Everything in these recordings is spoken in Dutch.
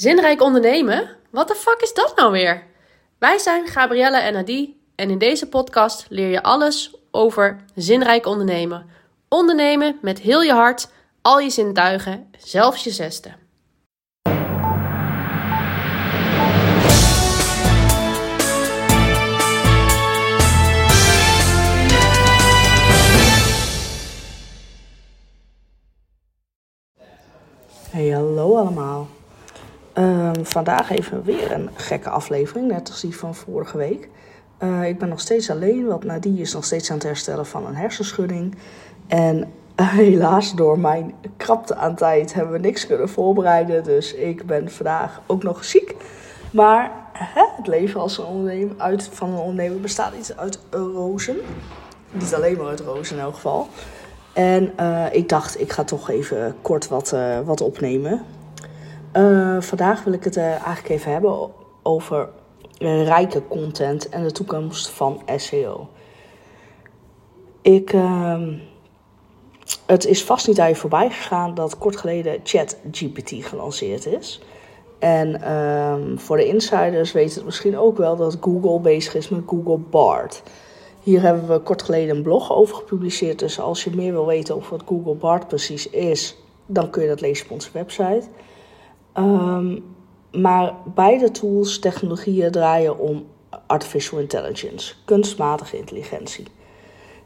Zinrijk ondernemen? Wat de fuck is dat nou weer? Wij zijn Gabrielle en Adi en in deze podcast leer je alles over zinrijk ondernemen. Ondernemen met heel je hart, al je zintuigen, zelfs je zesde. Hey, hallo allemaal. Ehm, vandaag even weer een gekke aflevering, net als die van vorige week. Eh, ik ben nog steeds alleen, want Nadie is nog steeds aan het herstellen van een hersenschudding. En helaas, door mijn krapte aan tijd hebben we niks kunnen voorbereiden. Dus ik ben vandaag ook nog ziek. Maar hè, het leven als een ondernemer, uit, van een ondernemer bestaat niet uit rozen. Niet alleen maar uit rozen in elk geval. En uh, ik dacht, ik ga toch even kort wat, wat opnemen. Uh, vandaag wil ik het eigenlijk even hebben over rijke content en de toekomst van SEO. Ik, ehm, het is vast niet aan je voorbij gegaan dat kort geleden ChatGPT gelanceerd is. En ehm, voor de insiders weten het misschien ook wel dat Google bezig is met Google Bard. Hier hebben we kort geleden een blog over gepubliceerd. Dus als je meer wil weten over wat Google Bard precies is, dan kun je dat lezen op onze website. Um, maar beide tools, technologieën draaien om artificial intelligence, kunstmatige intelligentie.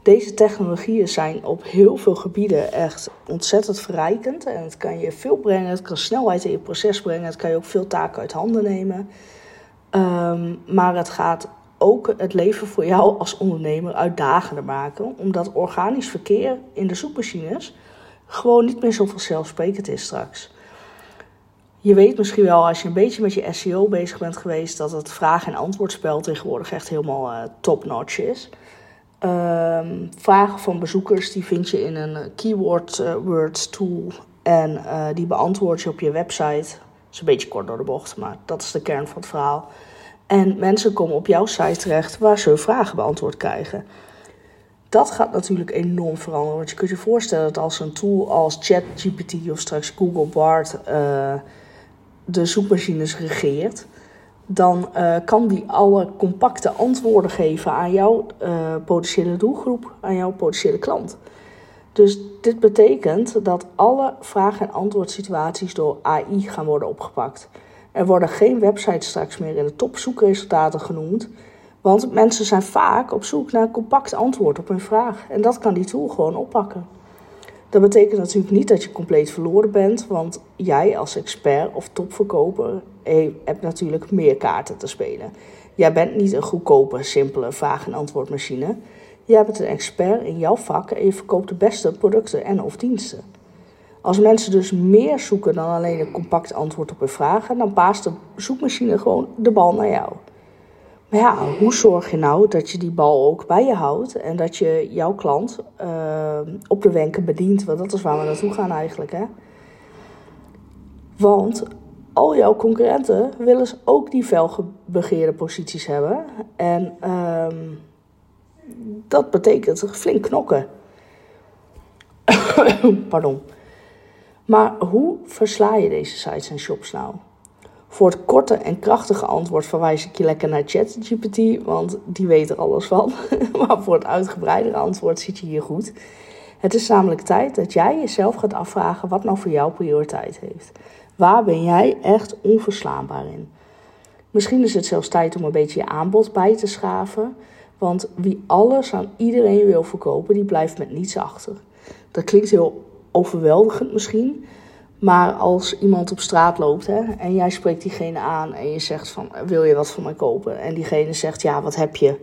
Deze technologieën zijn op heel veel gebieden echt ontzettend verrijkend. En het kan je veel brengen, het kan snelheid in je proces brengen, het kan je ook veel taken uit handen nemen. Um, maar het gaat ook het leven voor jou als ondernemer uitdagender maken, omdat organisch verkeer in de zoekmachines gewoon niet meer zo vanzelfsprekend is straks. Je weet misschien wel, als je een beetje met je SEO bezig bent geweest, dat het vraag- en antwoordspel tegenwoordig echt helemaal uh, top-notch is. Um, vragen van bezoekers die vind je in een keyword uh, words tool en uh, die beantwoord je op je website. Dat is een beetje kort door de bocht, maar dat is de kern van het verhaal. En mensen komen op jouw site terecht waar ze hun vragen beantwoord krijgen. Dat gaat natuurlijk enorm veranderen. Want je kunt je voorstellen dat als een tool als ChatGPT of straks Google Bard de zoekmachines regeert, dan uh, kan die alle compacte antwoorden geven aan jouw uh, potentiële doelgroep, aan jouw potentiële klant. Dus dit betekent dat alle vraag- en antwoordsituaties door AI gaan worden opgepakt. Er worden geen websites straks meer in de topzoekresultaten genoemd. Want mensen zijn vaak op zoek naar een compact antwoord op hun vraag. En dat kan die tool gewoon oppakken. Dat betekent natuurlijk niet dat je compleet verloren bent. Want jij als expert of topverkoper hebt natuurlijk meer kaarten te spelen. Jij bent niet een goedkope, simpele vraag- en antwoordmachine. Jij bent een expert in jouw vak en je verkoopt de beste producten en of diensten. Als mensen dus meer zoeken dan alleen een compact antwoord op hun vragen, dan paast de zoekmachine gewoon de bal naar jou. Ja, hoe zorg je nou dat je die bal ook bij je houdt en dat je jouw klant uh, op de wenken bedient? Want dat is waar we naartoe gaan eigenlijk. Hè? Want al jouw concurrenten willen ook die felgebegeerde posities hebben. En uh, dat betekent flink knokken. Pardon. Maar hoe versla je deze sites en shops nou? Voor het korte en krachtige antwoord verwijs ik je lekker naar ChatGPT, want die weet er alles van. maar voor het uitgebreidere antwoord zit je hier goed. Het is namelijk tijd dat jij jezelf gaat afvragen wat nou voor jou prioriteit heeft. Waar ben jij echt onverslaanbaar in? Misschien is het zelfs tijd om een beetje je aanbod bij te schaven. Want wie alles aan iedereen wil verkopen, die blijft met niets achter. Dat klinkt heel overweldigend misschien. Maar als iemand op straat loopt hè, en jij spreekt diegene aan en je zegt van wil je wat van mij kopen? En diegene zegt ja, wat heb je?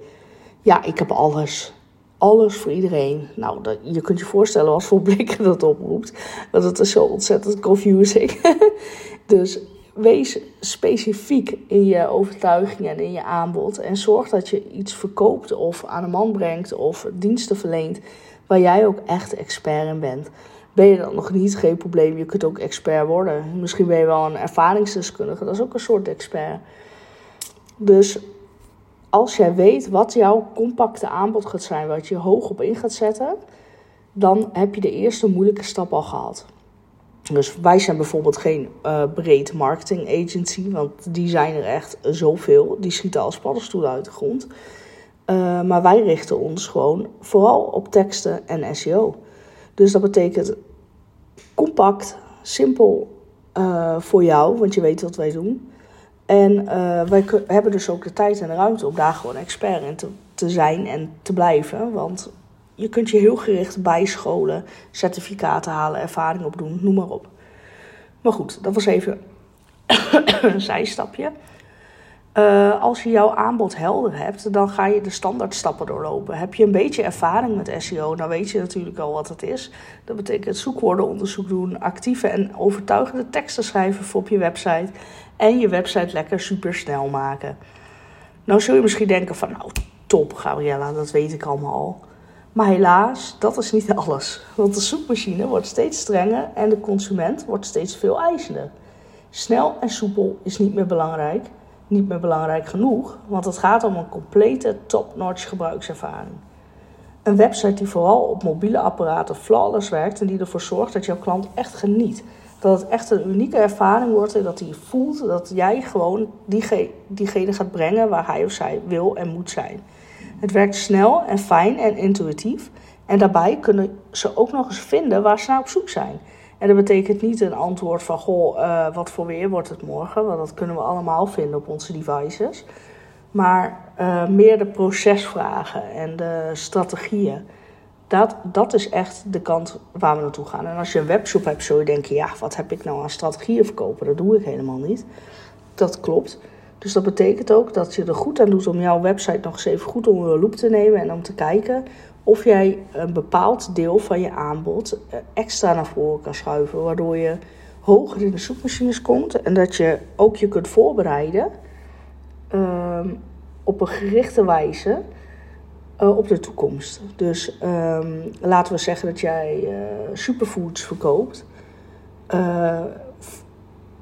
Ja, ik heb alles. Alles voor iedereen. Nou, dat, je kunt je voorstellen wat voor blikken dat oproept. Want het is zo ontzettend confusing. dus wees specifiek in je overtuiging en in je aanbod. En zorg dat je iets verkoopt of aan een man brengt of diensten verleent waar jij ook echt expert in bent. Ben je dat nog niet, geen probleem. Je kunt ook expert worden. Misschien ben je wel een ervaringsdeskundige. Dat is ook een soort expert. Dus als jij weet wat jouw compacte aanbod gaat zijn, wat je hoog op in gaat zetten, dan heb je de eerste moeilijke stap al gehad. Dus wij zijn bijvoorbeeld geen uh, breed marketing agency, want die zijn er echt zoveel. Die schieten als paddenstoelen uit de grond. Uh, maar wij richten ons gewoon vooral op teksten en SEO. Dus dat betekent compact, simpel uh, voor jou, want je weet wat wij doen. En wij hebben dus ook de tijd en de ruimte om daar gewoon expert in te, te zijn en te blijven. Want je kunt je heel gericht bijscholen, certificaten halen, ervaring opdoen, noem maar op. Maar goed, dat was even een zijstapje. Uh, als je jouw aanbod helder hebt, dan ga je de standaardstappen doorlopen. Heb je een beetje ervaring met SEO, dan weet je natuurlijk al wat het is. Dat betekent zoekwoordenonderzoek doen, actieve en overtuigende teksten schrijven voor op je website en je website lekker super snel maken. Nou zul je misschien denken van, nou top Gabriella, dat weet ik allemaal al. Maar helaas, dat is niet alles. Want de zoekmachine wordt steeds strenger en de consument wordt steeds veel eisender. Snel en soepel is niet meer belangrijk, niet meer belangrijk genoeg, want het gaat om een complete top-notch gebruikservaring. Een website die vooral op mobiele apparaten flawless werkt en die ervoor zorgt dat jouw klant echt geniet. Dat het echt een unieke ervaring wordt en dat hij voelt dat jij gewoon diegene gaat brengen waar hij of zij wil en moet zijn. Het werkt snel en fijn en intuïtief. En daarbij kunnen ze ook nog eens vinden waar ze naar op zoek zijn. En dat betekent niet een antwoord van, goh, uh, wat voor weer wordt het morgen? Want dat kunnen we allemaal vinden op onze devices. Maar uh, meer de procesvragen en de strategieën. Dat, dat is echt de kant waar we naartoe gaan. En als je een webshop hebt, zul je denken, ja, wat heb ik nou aan strategieën verkopen? Dat doe ik helemaal niet. Dat klopt. Dus dat betekent ook dat je er goed aan doet om jouw website nog eens even goed onder de loep te nemen en om te kijken of jij een bepaald deel van je aanbod eh, extra naar voren kan schuiven, waardoor je hoger in de zoekmachines komt en dat je ook je kunt voorbereiden uh, op een gerichte wijze uh, op de toekomst. Dus um, laten we zeggen dat jij uh, superfoods verkoopt. Uh,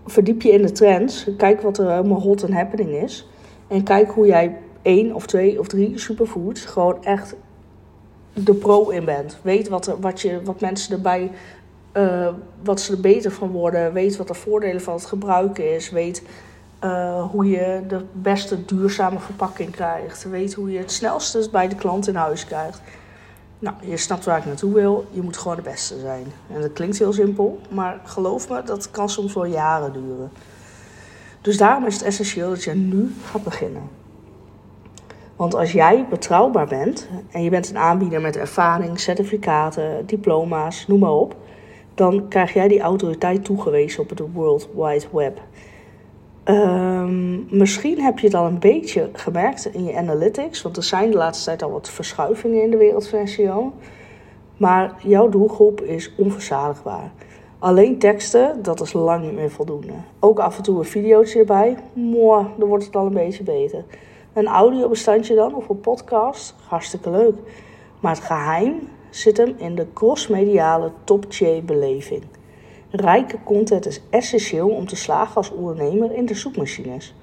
verdiep je in de trends. Kijk wat er helemaal hot en happening is. En kijk hoe jij één of twee of drie superfoods gewoon echt de pro in bent. Weet wat, wat, je, wat mensen erbij, uh, wat ze er beter van worden. Weet wat de voordelen van het gebruiken is. Weet uh, hoe je de beste duurzame verpakking krijgt. Weet hoe je het snelste bij de klant in huis krijgt. Nou, je snapt waar ik naartoe wil. Je moet gewoon de beste zijn. En dat klinkt heel simpel, maar geloof me, dat kan soms wel jaren duren. Dus daarom is het essentieel dat je nu gaat beginnen. Want als jij betrouwbaar bent en je bent een aanbieder met ervaring, certificaten, diploma's, noem maar op, dan krijg jij die autoriteit toegewezen op het World Wide Web. Um, misschien heb je het al een beetje gemerkt in je analytics, want er zijn de laatste tijd al wat verschuivingen in de wereld van SEO. Maar jouw doelgroep is onverzadigbaar. Alleen teksten, dat is lang niet meer voldoende. Ook af en toe een videootje erbij, mooi, dan wordt het al een beetje beter. Een audiobestandje dan, of een podcast, hartstikke leuk. Maar het geheim zit hem in de crossmediale top-J beleving. Rijke content is essentieel om te slagen als ondernemer in de zoekmachines.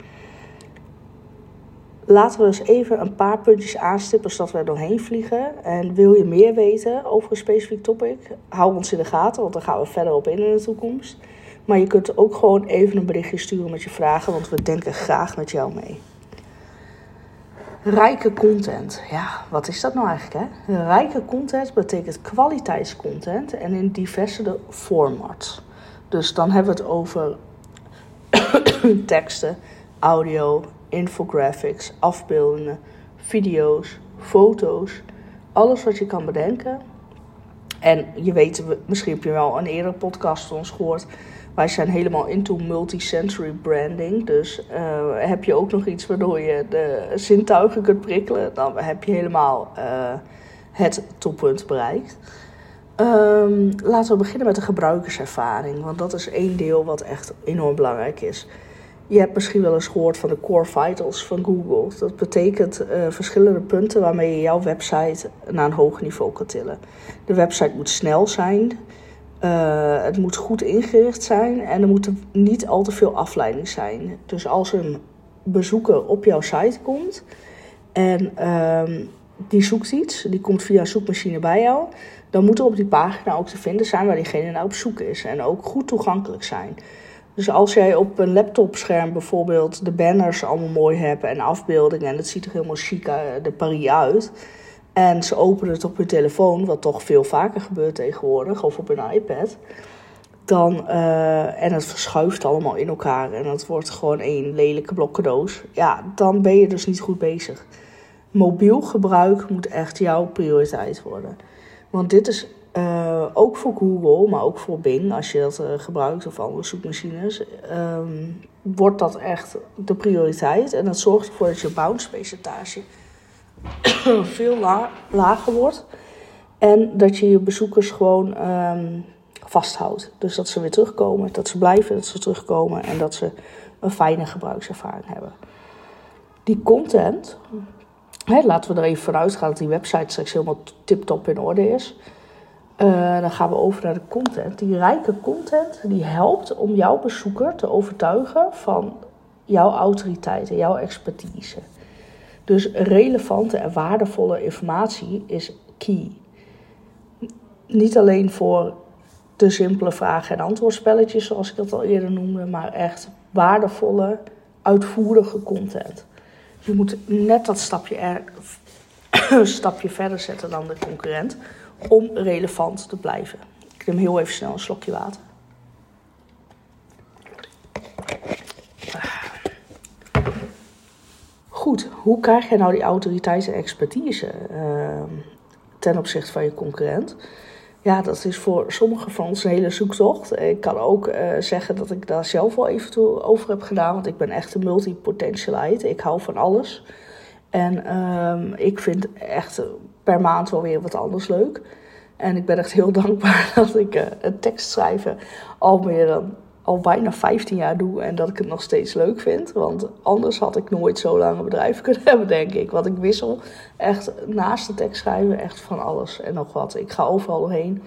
Laten we eens even een paar puntjes aanstippen zodat we er doorheen vliegen. En wil je meer weten over een specifiek topic? Hou ons in de gaten, want daar gaan we verder op in in de toekomst. Maar je kunt ook gewoon even een berichtje sturen met je vragen, want we denken graag met jou mee. Rijke content. Ja, wat is dat nou eigenlijk? Hè? Rijke content betekent kwaliteitscontent en in diverse formats. Dus dan hebben we het over teksten, audio, infographics, afbeeldingen, video's, foto's. Alles wat je kan bedenken. En je weet, misschien heb je wel een eerdere podcast van ons gehoord wij zijn helemaal into multi-sensory branding. Dus uh, heb je ook nog iets waardoor je de zintuigen kunt prikkelen, dan heb je helemaal uh, het toppunt bereikt. Um, laten we beginnen met de gebruikerservaring, want dat is één deel wat echt enorm belangrijk is. Je hebt misschien wel eens gehoord van de core vitals van Google. Dat betekent uh, verschillende punten waarmee je jouw website naar een hoger niveau kan tillen. De website moet snel zijn. Uh, het moet goed ingericht zijn en er moet niet al te veel afleiding zijn. Dus als een bezoeker op jouw site komt en uh, die zoekt iets, die komt via zoekmachine bij jou, dan moet er op die pagina ook te vinden zijn waar diegene naar op zoek is. En ook goed toegankelijk zijn. Dus als jij op een laptopscherm bijvoorbeeld de banners allemaal mooi hebt en afbeeldingen en het ziet er helemaal chic de Paris uit. En ze openen het op hun telefoon, wat toch veel vaker gebeurt tegenwoordig, of op een iPad. Dan, uh, en het verschuift allemaal in elkaar en het wordt gewoon één lelijke blokkendoos. Ja, dan ben je dus niet goed bezig. Mobiel gebruik moet echt jouw prioriteit worden. Want dit is uh, ook voor Google, maar ook voor Bing, als je dat uh, gebruikt of andere zoekmachines, um, wordt dat echt de prioriteit. En dat zorgt ervoor dat je bounce percentage veel la lager wordt. En dat je je bezoekers gewoon um, vasthoudt. Dus dat ze weer terugkomen, dat ze blijven, dat ze terugkomen en dat ze een fijne gebruikservaring hebben. Die content, laten we er even vanuit gaan dat die website straks helemaal tip-top in orde is. Uh, dan gaan we over naar de content. Die rijke content die helpt om jouw bezoeker te overtuigen van jouw autoriteit en jouw expertise. Dus relevante en waardevolle informatie is key. Niet alleen voor de simpele vragen- en antwoordspelletjes, zoals ik dat al eerder noemde, maar echt waardevolle, uitvoerige content. Je moet net dat stapje, er, stapje verder zetten dan de concurrent om relevant te blijven. Ik neem heel even snel een slokje water. Goed, hoe krijg je nou die autoriteit en expertise uh, ten opzichte van je concurrent? Ja, dat is voor sommigen van ons een hele zoektocht. Ik kan ook uh, zeggen dat ik daar zelf wel even over heb gedaan, want ik ben echt een multipotentialite. Ik hou van alles. En uh, ik vind echt per maand wel weer wat anders leuk. En ik ben echt heel dankbaar dat ik uh, tekst schrijven al meer dan al bijna 15 jaar doe en dat ik het nog steeds leuk vind. Want anders had ik nooit zo lang een bedrijf kunnen hebben, denk ik. Want ik wissel echt naast het tekst schrijven echt van alles en nog wat. Ik ga overal doorheen.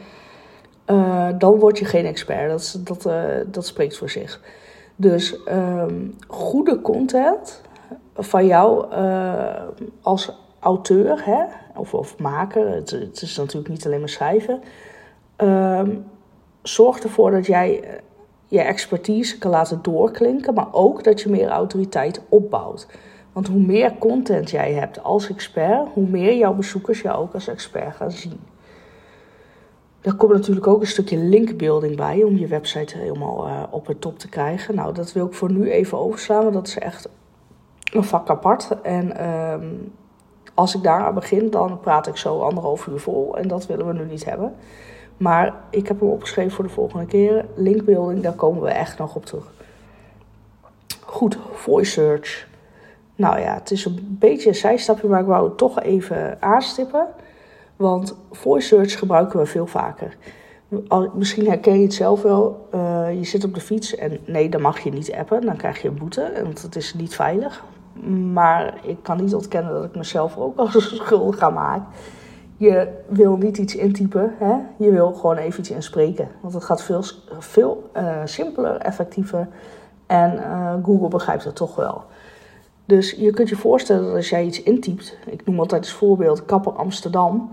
Uh, dan word je geen expert. Dat, dat, uh, dat spreekt voor zich. Dus um, goede content van jou uh, als auteur hè, of, of maker, het, het, is natuurlijk niet alleen maar schrijven, um, zorg ervoor dat jij je expertise kan laten doorklinken, maar ook dat je meer autoriteit opbouwt. Want hoe meer content jij hebt als expert, hoe meer jouw bezoekers jou ook als expert gaan zien. Daar komt natuurlijk ook een stukje linkbuilding bij om je website helemaal uh, op het top te krijgen. Nou, dat wil ik voor nu even overslaan, want dat is echt een vak apart. En um, als ik daar aan begin, dan praat ik zo anderhalf uur vol. En dat willen we nu niet hebben. Maar ik heb hem opgeschreven voor de volgende keer. Linkbuilding, daar komen we echt nog op terug. Goed, voice search. Nou ja, het is een beetje een zijstapje, maar ik wou het toch even aanstippen. Want voice search gebruiken we veel vaker. Misschien herken je het zelf wel. Uh, je zit op de fiets en nee, dan mag je niet appen. Dan krijg je een boete, want het is niet veilig. Maar ik kan niet ontkennen dat ik mezelf ook als schuldig ga maken. Je wil niet iets intypen, hè? je wil gewoon even iets inspreken. Want het gaat veel, veel uh, simpeler, effectiever. En uh, Google begrijpt het toch wel. Dus je kunt je voorstellen dat als jij iets intypt, ik noem altijd als voorbeeld Kapper Amsterdam,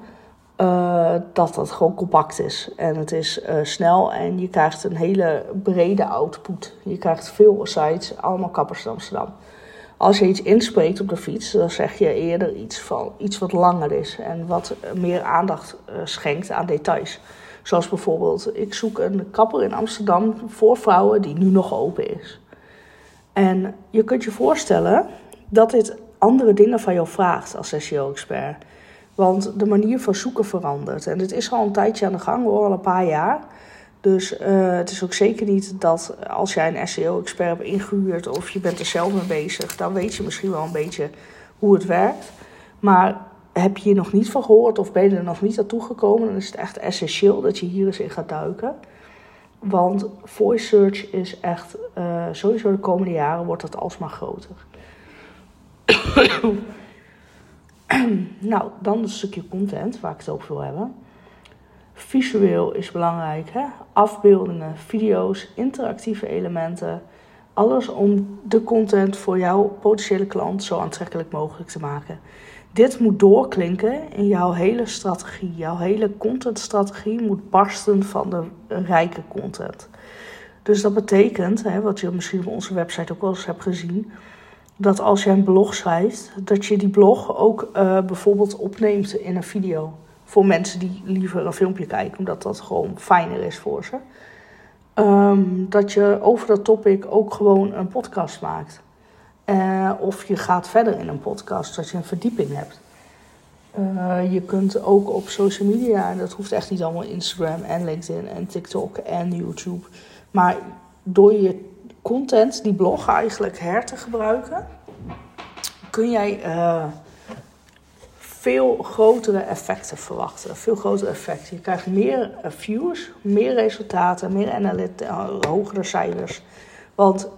uh, dat dat gewoon compact is. En het is snel en je krijgt een hele brede output. Je krijgt veel sites, allemaal Kappers Amsterdam. Als je iets inspreekt op de fiets, dan zeg je eerder iets, van, iets wat langer is en wat meer aandacht uh, schenkt aan details. Zoals bijvoorbeeld, ik zoek een kapper in Amsterdam voor vrouwen die nu nog open is. En je kunt je voorstellen dat dit andere dingen van jou vraagt als SEO-expert. Want de manier van zoeken verandert. En dit is al een tijdje aan de gang, al een paar jaar. Dus uh, het is ook zeker niet dat als jij een SEO-expert hebt ingehuurd of je bent er zelf mee bezig, dan weet je misschien wel een beetje hoe het werkt. Maar heb je hier nog niet van gehoord of ben je er nog niet naartoe gekomen, dan is het echt essentieel dat je hier eens in gaat duiken. Want voice search is echt, uh, sowieso de komende jaren wordt dat alsmaar groter. nou, dan een stukje content waar ik het over wil hebben. Visueel is belangrijk. Hè? Afbeeldingen, video's, interactieve elementen. Alles om de content voor jouw potentiële klant zo aantrekkelijk mogelijk te maken. dit moet doorklinken in jouw hele strategie. Jouw hele contentstrategie moet barsten van de rijke content. Dus dat betekent, hè, wat je misschien op onze website ook wel eens hebt gezien, dat als je een blog schrijft, dat je die blog ook uh, bijvoorbeeld opneemt in een video. Voor mensen die liever een filmpje kijken, omdat dat gewoon fijner is voor ze. Um, dat je over dat topic ook gewoon een podcast maakt. Uh, of je gaat verder in een podcast, dat je een verdieping hebt. Uh, je kunt ook op social media, en dat hoeft echt niet allemaal Instagram en LinkedIn en TikTok en YouTube. Maar door je content, die blog eigenlijk her te gebruiken, kun jij uh, veel grotere effecten verwachten. Veel grotere effecten. Je krijgt meer views, meer resultaten, meer analytics, hogere cijfers. Want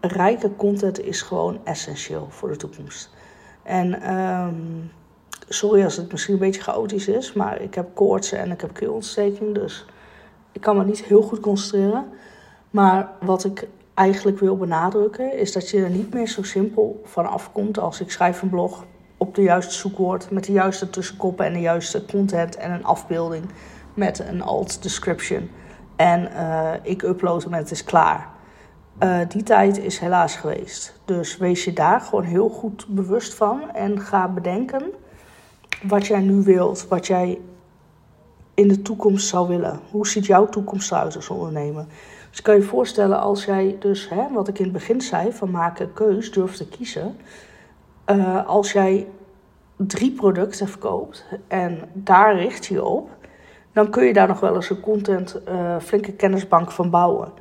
rijke content is gewoon essentieel voor de toekomst. En um, sorry als het misschien een beetje chaotisch is, maar ik heb koortsen en ik heb keelontsteking, dus ik kan me niet heel goed concentreren. Maar wat ik eigenlijk wil benadrukken is dat je er niet meer zo simpel van afkomt als ik schrijf een blog op de juiste zoekwoord met de juiste tussenkoppen en de juiste content en een afbeelding met een alt description. En uh, ik upload hem en het is klaar. Uh, die tijd is helaas geweest. Dus wees je daar gewoon heel goed bewust van en ga bedenken wat jij nu wilt, wat jij in de toekomst zou willen. Hoe ziet jouw toekomst eruit als ondernemer? Dus kan je voorstellen als jij dus, hè, wat ik in het begin zei, van maken keus, durf te kiezen. Uh, als jij drie producten verkoopt en daar richt je op, dan kun je daar nog wel eens een content, uh, flinke kennisbank van bouwen.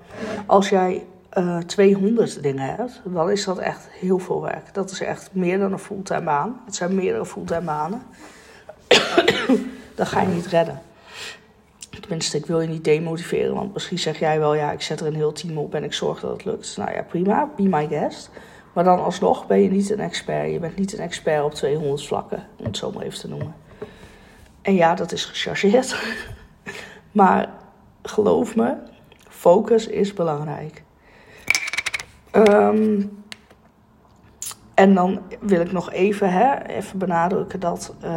Als jij uh, 200 dingen hebt, dan is dat echt heel veel werk. Dat is echt meer dan een fulltime baan. Het zijn meerdere fulltime banen. dat ga je niet redden. Tenminste, ik wil je niet demotiveren, want misschien zeg jij wel, ja, ik zet er een heel team op en ik zorg dat het lukt. Nou ja, prima, be my guest. Maar dan alsnog ben je niet een expert. Je bent niet een expert op 200 vlakken, om het zo maar even te noemen. En ja, dat is gechargeerd. maar geloof me, focus is belangrijk. Um, en dan wil ik nog even, hè, even benadrukken dat uh,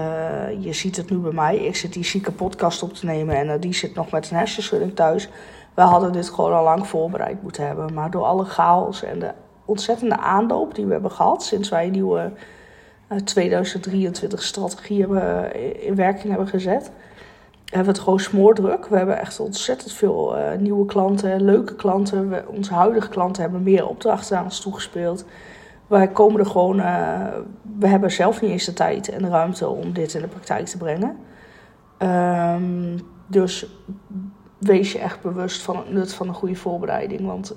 je ziet het nu bij mij. Ik zit die zieke podcast op te nemen en uh, die zit nog met een hersenschudding thuis. We hadden dit gewoon al lang voorbereid moeten hebben. Maar door alle chaos en de ontzettende aanloop die we hebben gehad sinds wij een nieuwe uh, 2023 strategie hebben, in werking hebben gezet, hebben we het gewoon smoordruk. We hebben echt ontzettend veel nieuwe klanten, leuke klanten. Onze huidige klanten hebben meer opdrachten aan ons toegespeeld. Wij komen er gewoon, we hebben zelf niet eens de tijd en de ruimte om dit in de praktijk te brengen. Um, dus wees je echt bewust van het nut van een goede voorbereiding. Want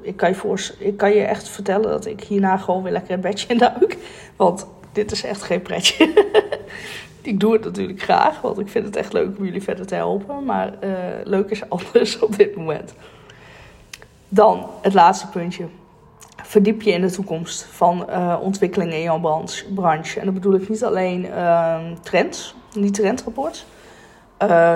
ik, kan je voor, ik kan je echt vertellen dat ik hierna gewoon weer lekker een bedje in duik. Want dit is echt geen pretje. ik doe het natuurlijk graag, want ik vind het echt leuk om jullie verder te helpen. Maar uh, leuk is anders op dit moment. Dan het laatste puntje verdiep je in de toekomst van uh, ontwikkelingen in jouw branche. En dat bedoel ik niet alleen uh, trends, niet trendrapports.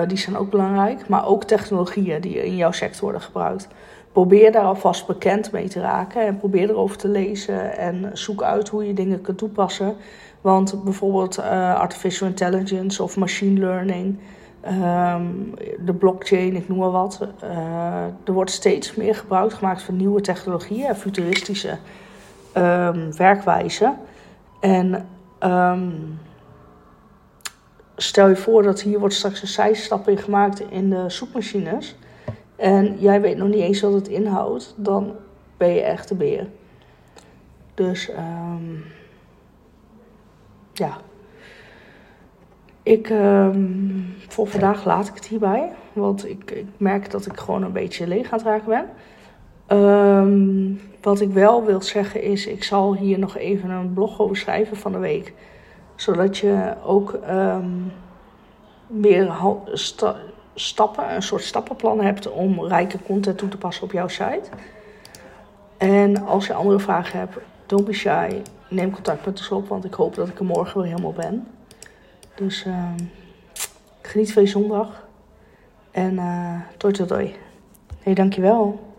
Die zijn ook belangrijk, maar ook technologieën die in jouw sector worden gebruikt. Probeer daar alvast bekend mee te raken en probeer erover te lezen en zoek uit hoe je dingen kunt toepassen. Want bijvoorbeeld uh, artificial intelligence of machine learning, um, de blockchain, ik noem maar wat. Uh, er wordt steeds meer gebruik gemaakt van nieuwe technologieën, futuristische um, werkwijzen. En um, stel je voor dat hier wordt straks een zijstap in gemaakt in de zoekmachines. En jij weet nog niet eens wat het inhoudt, dan ben je echt de beer. Dus ja. Ik, um, voor vandaag laat ik het hierbij. Want ik, ik merk dat ik gewoon een beetje leeg aan het raken ben. Um, wat ik wel wil zeggen is, ik zal hier nog even een blog over schrijven van de week. Zodat je ook um, meer stappen, een soort stappenplan hebt om rijke content toe te passen op jouw site. En als je andere vragen hebt, don't be shy. Neem contact met ons op, want ik hoop dat ik er morgen weer helemaal ben. Dus uh, geniet van je zondag. En uh, toi toi toi. Hey, dankjewel.